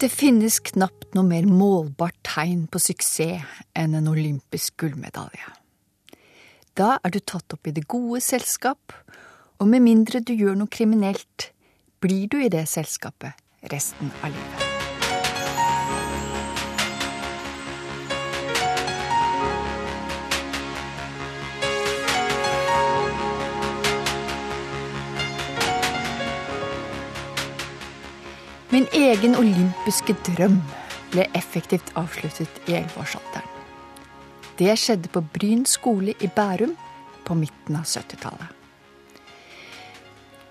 Det finnes knapt noe mer målbart tegn på suksess enn en olympisk gullmedalje. Da er du tatt opp i det gode selskap, og med mindre du gjør noe kriminelt, blir du i det selskapet resten av livet. Min egen olympiske drøm ble effektivt avsluttet i 11-årsalderen. Det skjedde på Bryn skole i Bærum på midten av 70-tallet.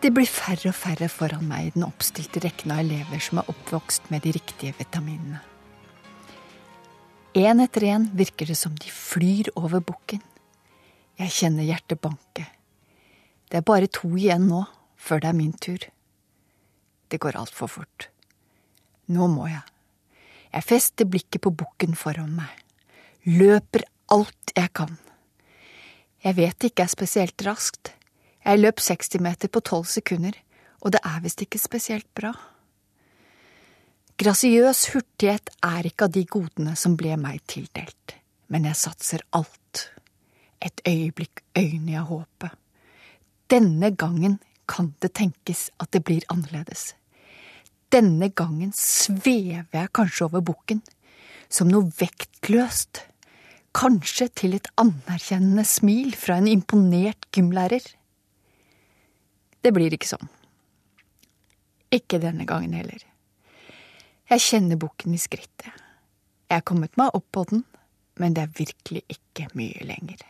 Det blir færre og færre foran meg i den oppstilte rekken av elever som er oppvokst med de riktige vitaminene. En etter en virker det som de flyr over bukken. Jeg kjenner hjertet banke. Det er bare to igjen nå, før det er min tur. Det går altfor fort. Nå må jeg. Jeg fester blikket på bukken foran meg. Løper alt jeg kan. Jeg vet det ikke er spesielt raskt. Jeg løp 60 meter på 12 sekunder, og det er visst ikke spesielt bra. Grasiøs hurtighet er ikke av de godene som ble meg tildelt, men jeg satser alt. Et øyeblikk øyne jeg håpet. Denne gangen kan det tenkes at det blir annerledes. Denne gangen svever jeg kanskje over bukken, som noe vektløst, kanskje til et anerkjennende smil fra en imponert gymlærer. Det blir ikke sånn. Ikke denne gangen heller. Jeg kjenner bukken i skrittet. Jeg er kommet meg opp på den, men det er virkelig ikke mye lenger.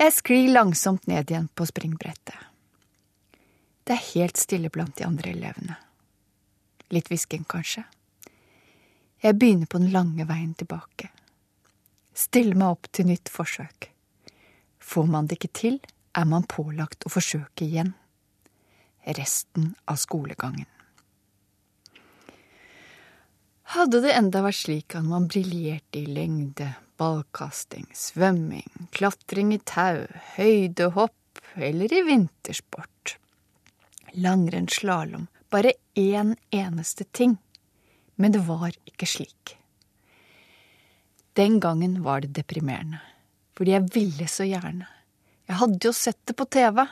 Jeg sklir langsomt ned igjen på springbrettet. Det er helt stille blant de andre elevene. Litt hvisking, kanskje. Jeg begynner på den lange veien tilbake. Stiller meg opp til nytt forsøk. Får man det ikke til, er man pålagt å forsøke igjen. Resten av skolegangen. Hadde det enda vært slik at man briljerte i lengde, ballkasting, svømming, klatring i tau, høydehopp eller i vintersport, langrennsslalåm, bare én eneste ting. Men det var ikke slik. Den gangen var det deprimerende, fordi jeg ville så gjerne. Jeg hadde jo sett det på TV.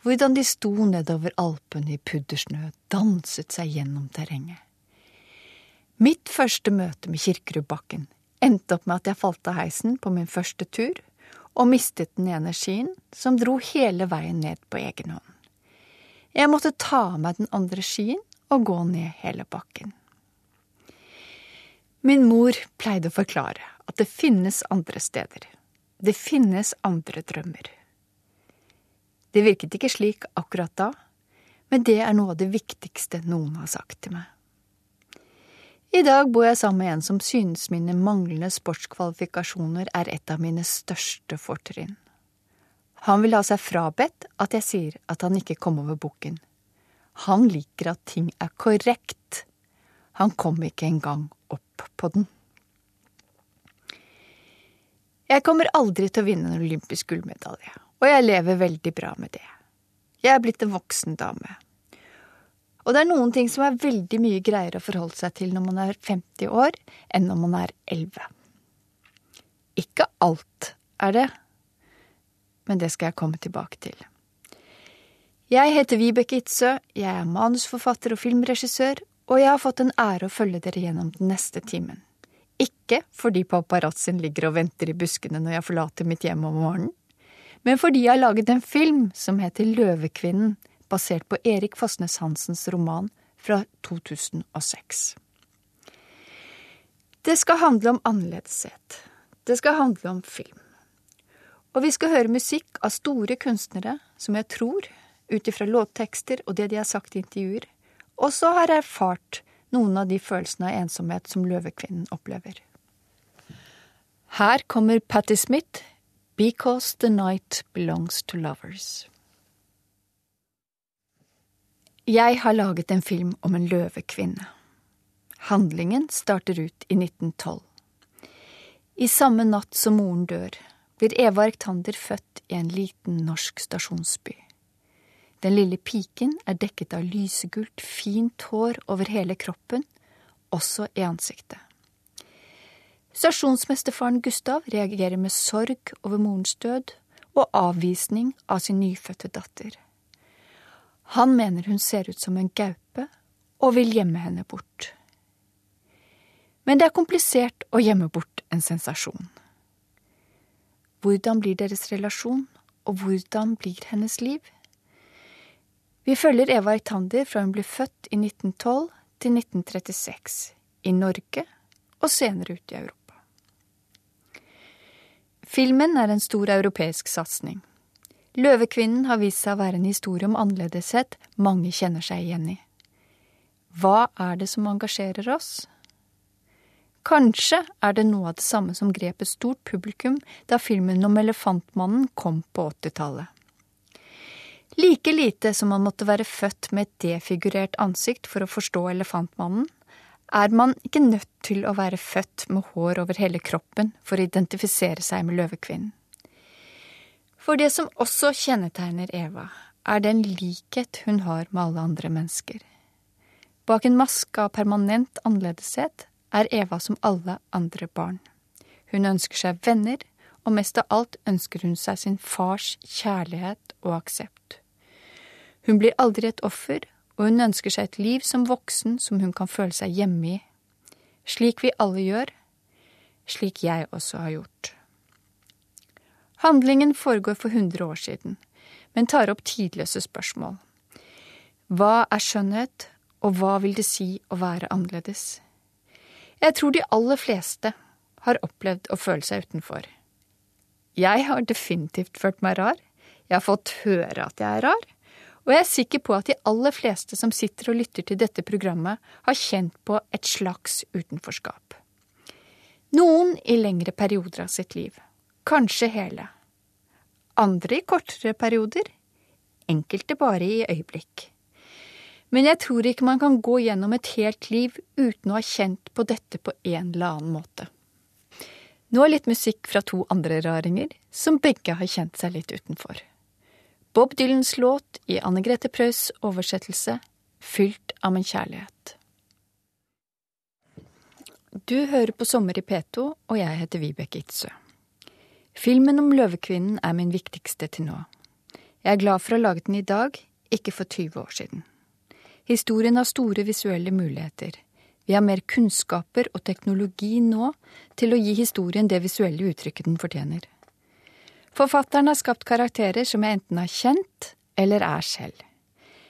Hvordan de sto nedover Alpene i puddersnø, danset seg gjennom terrenget. Mitt første møte med Kirkerudbakken endte opp med at jeg falt av heisen på min første tur og mistet den ene skien, som dro hele veien ned på egen hånd. Jeg måtte ta av meg den andre skien og gå ned hele bakken. Min mor pleide å forklare at det finnes andre steder. Det finnes andre drømmer. Det virket ikke slik akkurat da, men det er noe av det viktigste noen har sagt til meg. I dag bor jeg sammen med en som synes mine manglende sportskvalifikasjoner er et av mine største fortrinn. Han vil ha seg frabedt at jeg sier at han ikke kom over boken. Han liker at ting er korrekt. Han kom ikke engang opp på den. Jeg kommer aldri til å vinne en olympisk gullmedalje, og jeg lever veldig bra med det. Jeg er blitt en voksen dame. Og det er noen ting som er veldig mye greiere å forholde seg til når man er 50 år, enn når man er 11. Ikke alt er det, men det skal jeg komme tilbake til. Jeg heter Vibeke Itzøe, jeg er manusforfatter og filmregissør, og jeg har fått en ære å følge dere gjennom den neste timen. Ikke fordi paparazzoen ligger og venter i buskene når jeg forlater mitt hjem om morgenen, men fordi jeg har laget en film som heter Løvekvinnen, basert på Erik Fosnes Hansens roman fra 2006. Det skal handle om annerledeshet. Det skal handle om film. Og vi skal høre musikk av store kunstnere som jeg tror, ut ifra låttekster og det de har sagt i intervjuer, også har erfart noen av de følelsene av ensomhet som Løvekvinnen opplever. Her kommer Patti Smith, Because the Night Belongs to Lovers. Jeg har laget en film om en løvekvinne. Handlingen starter ut i 1912. I samme natt som moren dør, blir Eva Erktander født i en liten norsk stasjonsby. Den lille piken er dekket av lysegult, fint hår over hele kroppen også i ansiktet. Stasjonsmesterfaren Gustav reagerer med sorg over morens død og avvisning av sin nyfødte datter. Han mener hun ser ut som en gaupe og vil gjemme henne bort. Men det er komplisert å gjemme bort en sensasjon. Hvordan blir deres relasjon, og hvordan blir hennes liv? Vi følger Eva Eitander fra hun ble født i 1912 til 1936, i Norge og senere ute i Europa. Filmen er en stor europeisk satsing. Løvekvinnen har vist seg å være en historie om annerledeshet mange kjenner seg igjen i. Hva er det som engasjerer oss? Kanskje er det noe av det samme som grep et stort publikum da filmen om Elefantmannen kom på 80-tallet. Like lite som man måtte være født med et defigurert ansikt for å forstå Elefantmannen, er man ikke nødt til å være født med hår over hele kroppen for å identifisere seg med løvekvinnen. For det som også kjennetegner Eva, er den likhet hun har med alle andre mennesker. Bak en maske av permanent annerledeshet er Eva som alle andre barn. Hun ønsker seg venner, og mest av alt ønsker hun seg sin fars kjærlighet og aksept. Hun blir aldri et offer, og hun ønsker seg et liv som voksen som hun kan føle seg hjemme i. Slik vi alle gjør, slik jeg også har gjort. Handlingen foregår for hundre år siden, men tar opp tidløse spørsmål. Hva er skjønnhet, og hva vil det si å være annerledes? Jeg tror de aller fleste har opplevd å føle seg utenfor. Jeg har definitivt følt meg rar. Jeg har fått høre at jeg er rar. Og jeg er sikker på at de aller fleste som sitter og lytter til dette programmet, har kjent på et slags utenforskap. Noen i lengre perioder av sitt liv. Kanskje hele. Andre i kortere perioder. Enkelte bare i øyeblikk. Men jeg tror ikke man kan gå gjennom et helt liv uten å ha kjent på dette på en eller annen måte. Nå litt musikk fra to andre raringer, som begge har kjent seg litt utenfor. Bob Dylans låt i Anne Grete Preus oversettelse Fylt av min kjærlighet. Du hører på Sommer i P2, og jeg heter Vibeke Itzøe. Filmen om Løvekvinnen er min viktigste til nå. Jeg er glad for å ha laget den i dag, ikke for 20 år siden. Historien har store visuelle muligheter. Vi har mer kunnskaper og teknologi nå til å gi historien det visuelle uttrykket den fortjener. Forfatteren har skapt karakterer som jeg enten har kjent eller er selv.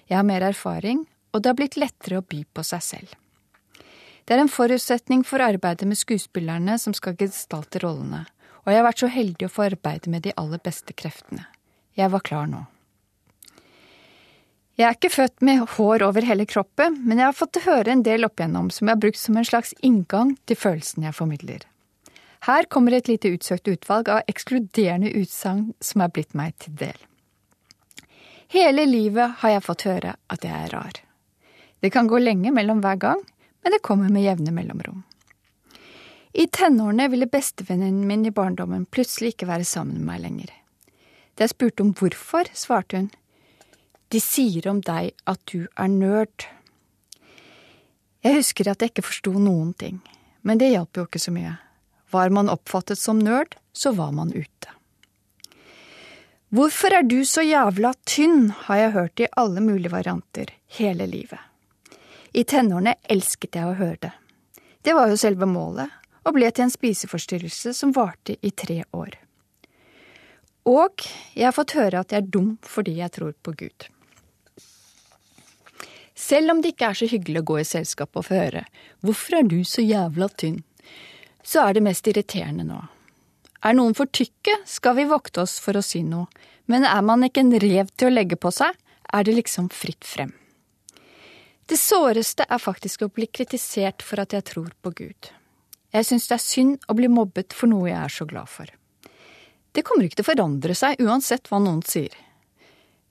Jeg har mer erfaring, og det har blitt lettere å by på seg selv. Det er en forutsetning for arbeidet med skuespillerne som skal gestalte rollene, og jeg har vært så heldig å få arbeide med de aller beste kreftene. Jeg var klar nå. Jeg er ikke født med hår over hele kroppen, men jeg har fått høre en del opp igjennom som jeg har brukt som en slags inngang til følelsen jeg formidler. Her kommer et lite utsøkt utvalg av ekskluderende utsagn som er blitt meg til del. Hele livet har jeg fått høre at jeg er rar. Det kan gå lenge mellom hver gang, men det kommer med jevne mellomrom. I tenårene ville bestevenninnen min i barndommen plutselig ikke være sammen med meg lenger. Da jeg spurte om hvorfor, svarte hun, de sier om deg at du er nerd. Jeg husker at jeg ikke forsto noen ting, men det hjalp jo ikke så mye. Var man oppfattet som nerd, så var man ute. Hvorfor er du så jævla tynn, har jeg hørt i alle mulige varianter, hele livet. I tenårene elsket jeg å høre det. Det var jo selve målet, og ble til en spiseforstyrrelse som varte i tre år. Og jeg har fått høre at jeg er dum fordi jeg tror på Gud. Selv om det ikke er så hyggelig å gå i selskap og få høre hvorfor er du så jævla tynn, så er det mest irriterende nå. Er noen for tykke, skal vi vokte oss for å si noe, men er man ikke en rev til å legge på seg, er det liksom fritt frem. Det såreste er faktisk å bli kritisert for at jeg tror på Gud. Jeg syns det er synd å bli mobbet for noe jeg er så glad for. Det kommer ikke til å forandre seg uansett hva noen sier.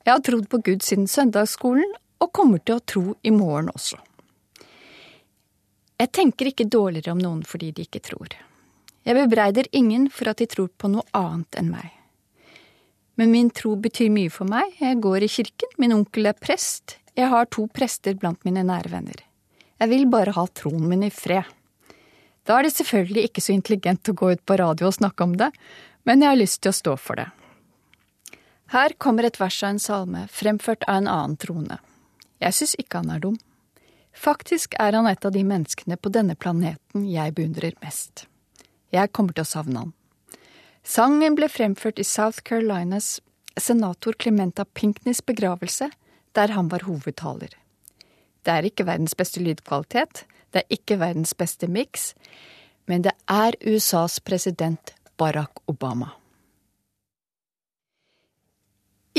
Jeg har trodd på Gud siden søndagsskolen, og kommer til å tro i morgen også. Jeg tenker ikke dårligere om noen fordi de ikke tror. Jeg bebreider ingen for at de tror på noe annet enn meg. Men min tro betyr mye for meg, jeg går i kirken, min onkel er prest, jeg har to prester blant mine nære venner. Jeg vil bare ha tronen min i fred. Da er det selvfølgelig ikke så intelligent å gå ut på radio og snakke om det, men jeg har lyst til å stå for det. Her kommer et vers av en salme, fremført av en annen trone. Jeg syns ikke han er dum. Faktisk er han et av de menneskene på denne planeten jeg beundrer mest. Jeg kommer til å savne han. Sangen ble fremført i South Carolinas senator Clementa Pinkneys begravelse, der han var hovedtaler. Det er ikke verdens beste lydkvalitet, det er ikke verdens beste miks, men det er USAs president Barack Obama.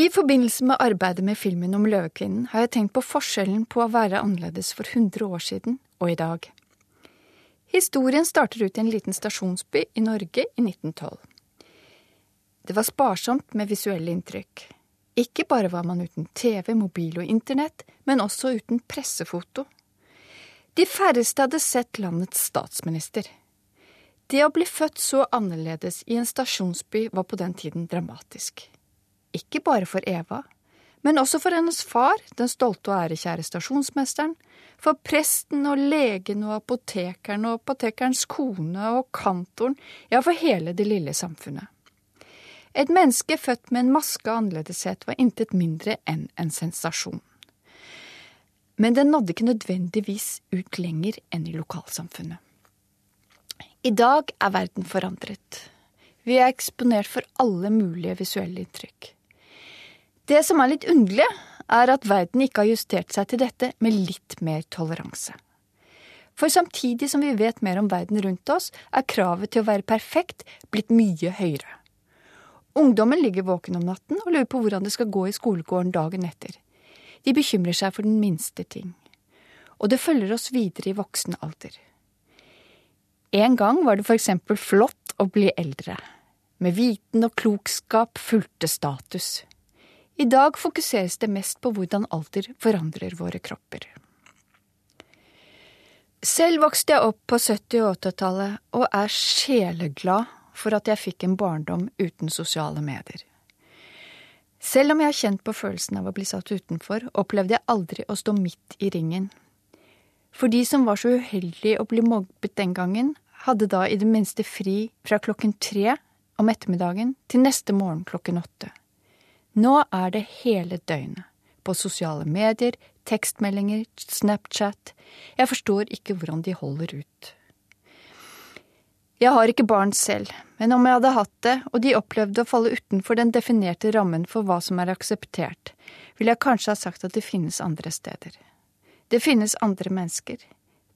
I forbindelse med arbeidet med filmen om Løvekvinnen har jeg tenkt på forskjellen på å være annerledes for 100 år siden og i dag. Historien starter ut i en liten stasjonsby i Norge i 1912. Det var sparsomt med visuelle inntrykk. Ikke bare var man uten TV, mobil og internett, men også uten pressefoto. De færreste hadde sett landets statsminister. Det å bli født så annerledes i en stasjonsby var på den tiden dramatisk. Ikke bare for Eva, men også for hennes far, den stolte og ærekjære stasjonsmesteren, for presten og legen og apotekeren og apotekerens kone og kantoren, ja, for hele det lille samfunnet. Et menneske født med en maske av annerledeshet var intet mindre enn en sensasjon. Men den nådde ikke nødvendigvis ut lenger enn i lokalsamfunnet. I dag er verden forandret. Vi er eksponert for alle mulige visuelle inntrykk. Det som er litt underlig, er at verden ikke har justert seg til dette med litt mer toleranse. For samtidig som vi vet mer om verden rundt oss, er kravet til å være perfekt blitt mye høyere. Ungdommen ligger våken om natten og lurer på hvordan det skal gå i skolegården dagen etter. De bekymrer seg for den minste ting. Og det følger oss videre i voksen alder. En gang var det for eksempel flott å bli eldre. Med viten og klokskap fulgte status. I dag fokuseres det mest på hvordan alder forandrer våre kropper. Selv vokste jeg opp på 70- og 80-tallet og er sjeleglad for at jeg fikk en barndom uten sosiale medier. Selv om jeg har kjent på følelsen av å bli satt utenfor, opplevde jeg aldri å stå midt i ringen. For de som var så uheldige å bli mobbet den gangen, hadde da i det minste fri fra klokken tre om ettermiddagen til neste morgen klokken åtte. Nå er det hele døgnet. På sosiale medier, tekstmeldinger, Snapchat. Jeg forstår ikke hvordan de holder ut. Jeg har ikke barn selv, men om jeg hadde hatt det, og de opplevde å falle utenfor den definerte rammen for hva som er akseptert, ville jeg kanskje ha sagt at det finnes andre steder. Det finnes andre mennesker.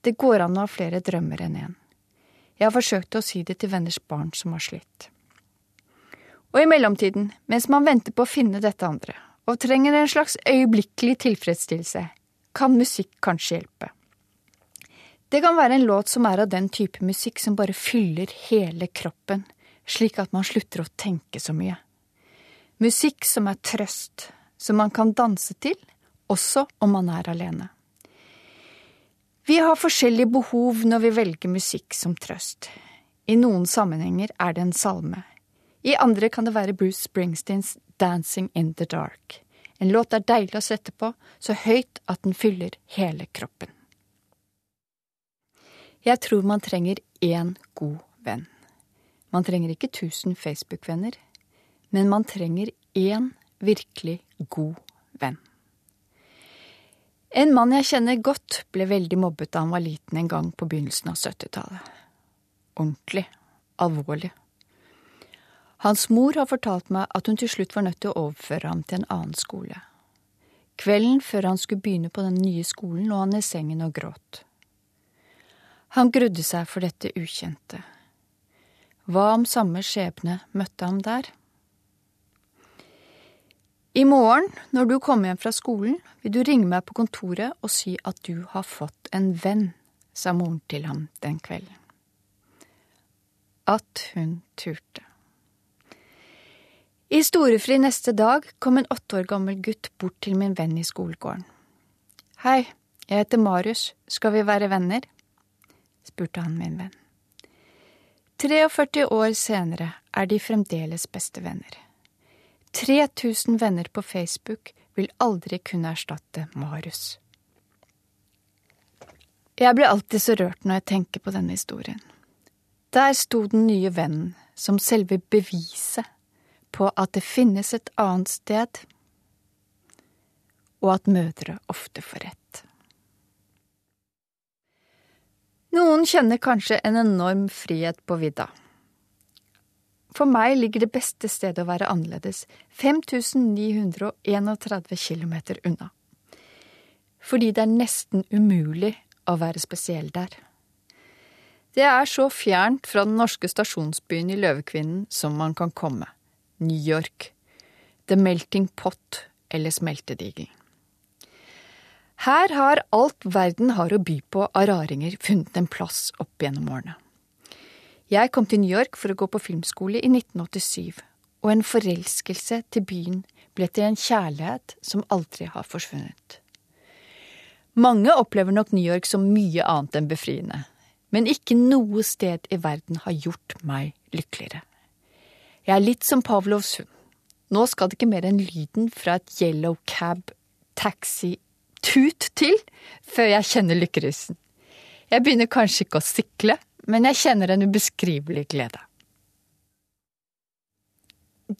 Det går an å ha flere drømmer enn én. En. Jeg har forsøkt å si det til venners barn som har slitt. Og i mellomtiden, mens man venter på å finne dette andre, og trenger en slags øyeblikkelig tilfredsstillelse, kan musikk kanskje hjelpe. Det kan være en låt som er av den type musikk som bare fyller hele kroppen, slik at man slutter å tenke så mye. Musikk som er trøst, som man kan danse til, også om man er alene. Vi har forskjellige behov når vi velger musikk som trøst. I noen sammenhenger er det en salme. I andre kan det være Bruce Springsteens Dancing in the Dark. En låt er deilig å sette på, så høyt at den fyller hele kroppen. Jeg tror man trenger én god venn. Man trenger ikke tusen Facebook-venner, men man trenger én virkelig god venn. En mann jeg kjenner godt, ble veldig mobbet da han var liten en gang på begynnelsen av 70-tallet. Ordentlig. Alvorlig. Hans mor har fortalt meg at hun til slutt var nødt til å overføre ham til en annen skole. Kvelden før han skulle begynne på den nye skolen, lå han i sengen og gråt. Han grudde seg for dette ukjente. Hva om samme skjebne møtte ham der? I morgen, når du kommer hjem fra skolen, vil du ringe meg på kontoret og si at du har fått en venn, sa moren til ham den kvelden. At hun turte. I storefri neste dag kom en åtte år gammel gutt bort til min venn i skolegården. Hei, jeg heter Marius, skal vi være venner? spurte han min venn. 43 år senere er de fremdeles bestevenner. 3000 venner på Facebook vil aldri kunne erstatte Marius. Jeg blir alltid så rørt når jeg tenker på denne historien. Der sto den nye vennen som selve beviset på at det finnes et annet sted, og at mødre ofte får rett. Noen kjenner kanskje en enorm frihet på vidda. For meg ligger det beste stedet å være annerledes 5931 km unna. Fordi det er nesten umulig å være spesiell der. Det er så fjernt fra den norske stasjonsbyen i Løvekvinnen som man kan komme. New York. The Melting Pot eller Smeltedigelen. Her har alt verden har å by på av raringer funnet en plass opp gjennom årene. Jeg kom til New York for å gå på filmskole i 1987, og en forelskelse til byen ble til en kjærlighet som aldri har forsvunnet. Mange opplever nok New York som mye annet enn befriende, men ikke noe sted i verden har gjort meg lykkeligere. Jeg er litt som Pavlovs hund. Nå skal det ikke mer enn lyden fra et yellow cab taxi tut til før jeg kjenner lykkerusen. Jeg begynner kanskje ikke å sykle, men jeg kjenner en ubeskrivelig glede.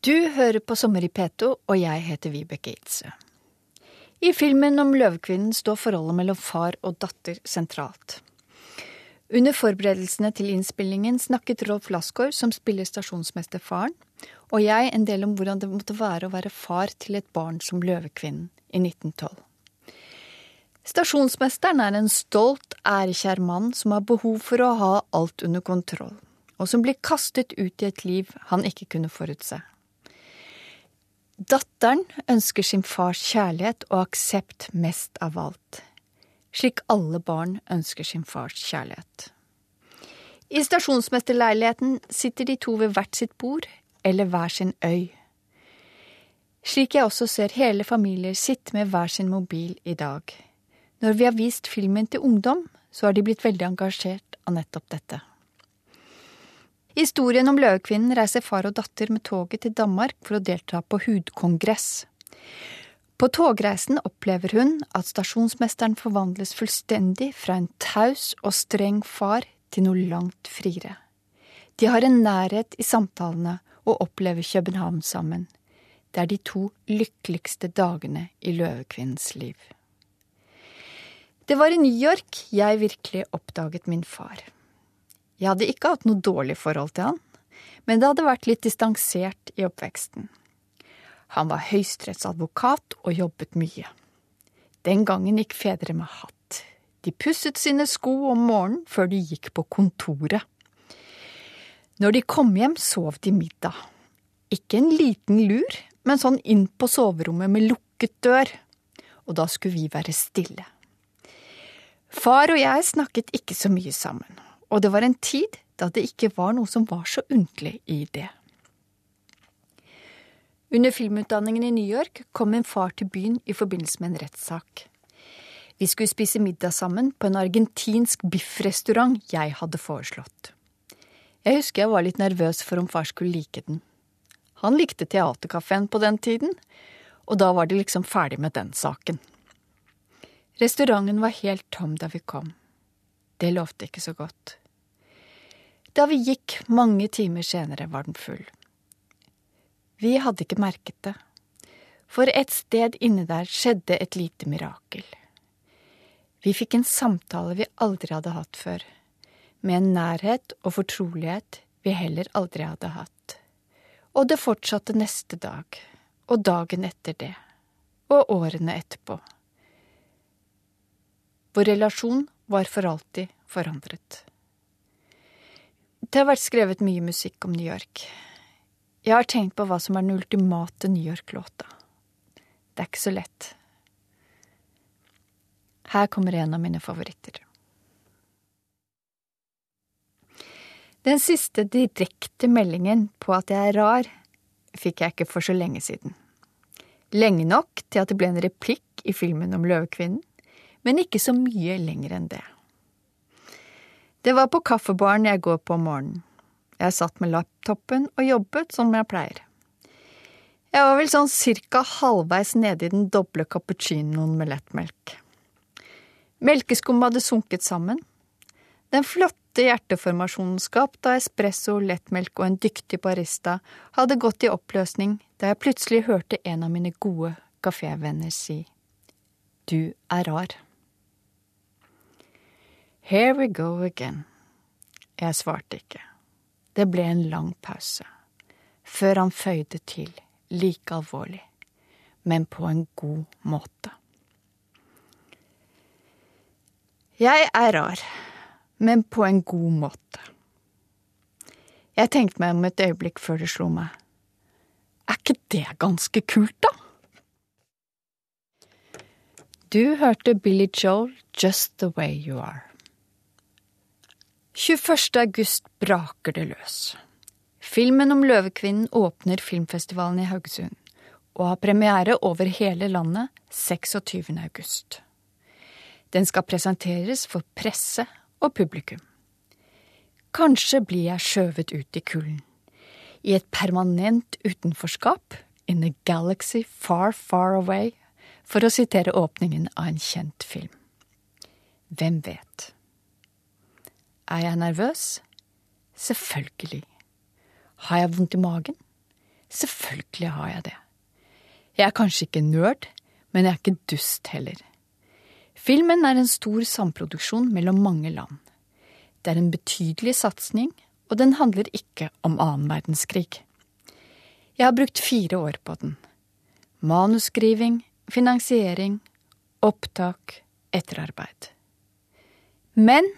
Du hører på Sommer i P2, og jeg heter Vibeke Itzøe. I filmen om Løvekvinnen står forholdet mellom far og datter sentralt. Under forberedelsene til innspillingen snakket Rolf Lassgaard, som spiller stasjonsmesterfaren, og jeg en del om hvordan det måtte være å være far til et barn som Løvekvinnen i 1912. Stasjonsmesteren er en stolt, ærekjær mann som har behov for å ha alt under kontroll, og som blir kastet ut i et liv han ikke kunne forutse. Datteren ønsker sin fars kjærlighet og aksept mest av alt, slik alle barn ønsker sin fars kjærlighet. I stasjonsmesterleiligheten sitter de to ved hvert sitt bord eller hver sin øy. Slik jeg også ser hele familier sitte med hver sin mobil i dag. Når vi har vist filmen til ungdom, så har de blitt veldig engasjert av nettopp dette. Historien om Løvekvinnen reiser far og datter med toget til Danmark for å delta på hudkongress. På togreisen opplever hun at stasjonsmesteren forvandles fullstendig fra en taus og streng far til noe langt friere. De har en nærhet i samtalene og opplever København sammen. Det er de to lykkeligste dagene i Løvekvinnens liv. Det var i New York jeg virkelig oppdaget min far. Jeg hadde ikke hatt noe dårlig forhold til han, men det hadde vært litt distansert i oppveksten. Han var høyesterettsadvokat og jobbet mye. Den gangen gikk fedre med hatt. De pusset sine sko om morgenen før de gikk på kontoret. Når de kom hjem, sov de middag. Ikke en liten lur, men sånn inn på soverommet med lukket dør. Og da skulle vi være stille. Far og jeg snakket ikke så mye sammen, og det var en tid da det ikke var noe som var så underlig i det. Under filmutdanningen i New York kom min far til byen i forbindelse med en rettssak. Vi skulle spise middag sammen på en argentinsk biffrestaurant jeg hadde foreslått. Jeg husker jeg var litt nervøs for om far skulle like den. Han likte teaterkafeen på den tiden, og da var de liksom ferdig med den saken. Restauranten var helt tom da vi kom. Det lovte ikke så godt. Da vi gikk mange timer senere, var den full. Vi hadde ikke merket det, for et sted inne der skjedde et lite mirakel. Vi fikk en samtale vi aldri hadde hatt før, med en nærhet og fortrolighet vi heller aldri hadde hatt. Og det fortsatte neste dag, og dagen etter det, og årene etterpå. Vår relasjon var for alltid forandret. Det har vært skrevet mye musikk om New York. Jeg har tenkt på hva som er den ultimate New York-låta. Det er ikke så lett. Her kommer en av mine favoritter. Den siste direkte meldingen på at jeg er rar, fikk jeg ikke for så lenge siden. Lenge nok til at det ble en replikk i filmen om Løvekvinnen, men ikke så mye lenger enn det. Det var på kaffebaren jeg går på om morgenen. Jeg satt med laptopen og jobbet som jeg pleier. Jeg var vel sånn cirka halvveis nede i den doble cappuccinoen med lettmelk. Melkeskummet hadde sunket sammen. Den flotte hjerteformasjonen skapt av espresso, lettmelk og en dyktig barista hadde gått i oppløsning da jeg plutselig hørte en av mine gode kafévenner si Du er rar. Here we go again. Jeg svarte ikke. Det ble en lang pause, før han føyde til, like alvorlig, men på en god måte. Jeg er rar, men på en god måte. Jeg tenkte meg om et øyeblikk før det slo meg. Er ikke det ganske kult, da? Du hørte Billy Joel, Just The Way You Are. 21. august braker det løs. Filmen om Løvekvinnen åpner filmfestivalen i Haugesund, og har premiere over hele landet 26. august. Den skal presenteres for presse og publikum. Kanskje blir jeg skjøvet ut i kulden. I et permanent utenforskap in a galaxy far, far away, for å sitere åpningen av en kjent film. Hvem vet? Er jeg nervøs? Selvfølgelig. Har jeg vondt i magen? Selvfølgelig har jeg det. Jeg er kanskje ikke nerd, men jeg er ikke dust heller. Filmen er en stor samproduksjon mellom mange land. Det er en betydelig satsing, og den handler ikke om annen verdenskrig. Jeg har brukt fire år på den. Manusskriving, finansiering, opptak, etterarbeid. Men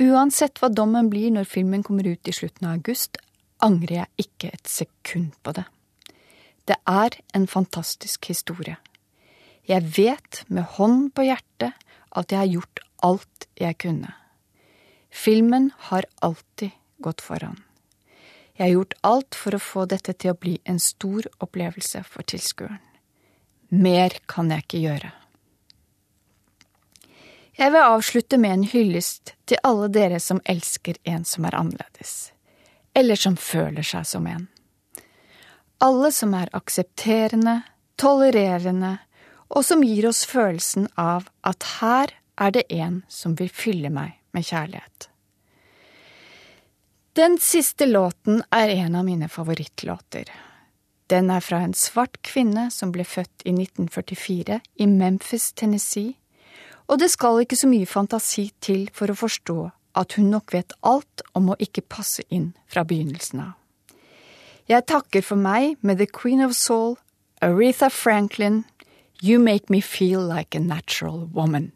uansett hva dommen blir når filmen kommer ut i slutten av august, angrer jeg ikke et sekund på det. Det er en fantastisk historie. Jeg vet med hånd på hjertet at jeg har gjort alt jeg kunne. Filmen har alltid gått foran. Jeg har gjort alt for å få dette til å bli en stor opplevelse for tilskueren. Mer kan jeg ikke gjøre. Jeg vil avslutte med en hyllest til alle dere som elsker en som er annerledes, eller som føler seg som en. Alle som er aksepterende, tolererende og som gir oss følelsen av at her er det en som vil fylle meg med kjærlighet. Den siste låten er en av mine favorittlåter. Den er fra en svart kvinne som ble født i 1944 i Memphis, Tennessee, og det skal ikke så mye fantasi til for å forstå at hun nok vet alt om å ikke passe inn fra begynnelsen av. Jeg takker for meg med The Queen of Soul, Aretha Franklin, You make me feel like a natural woman.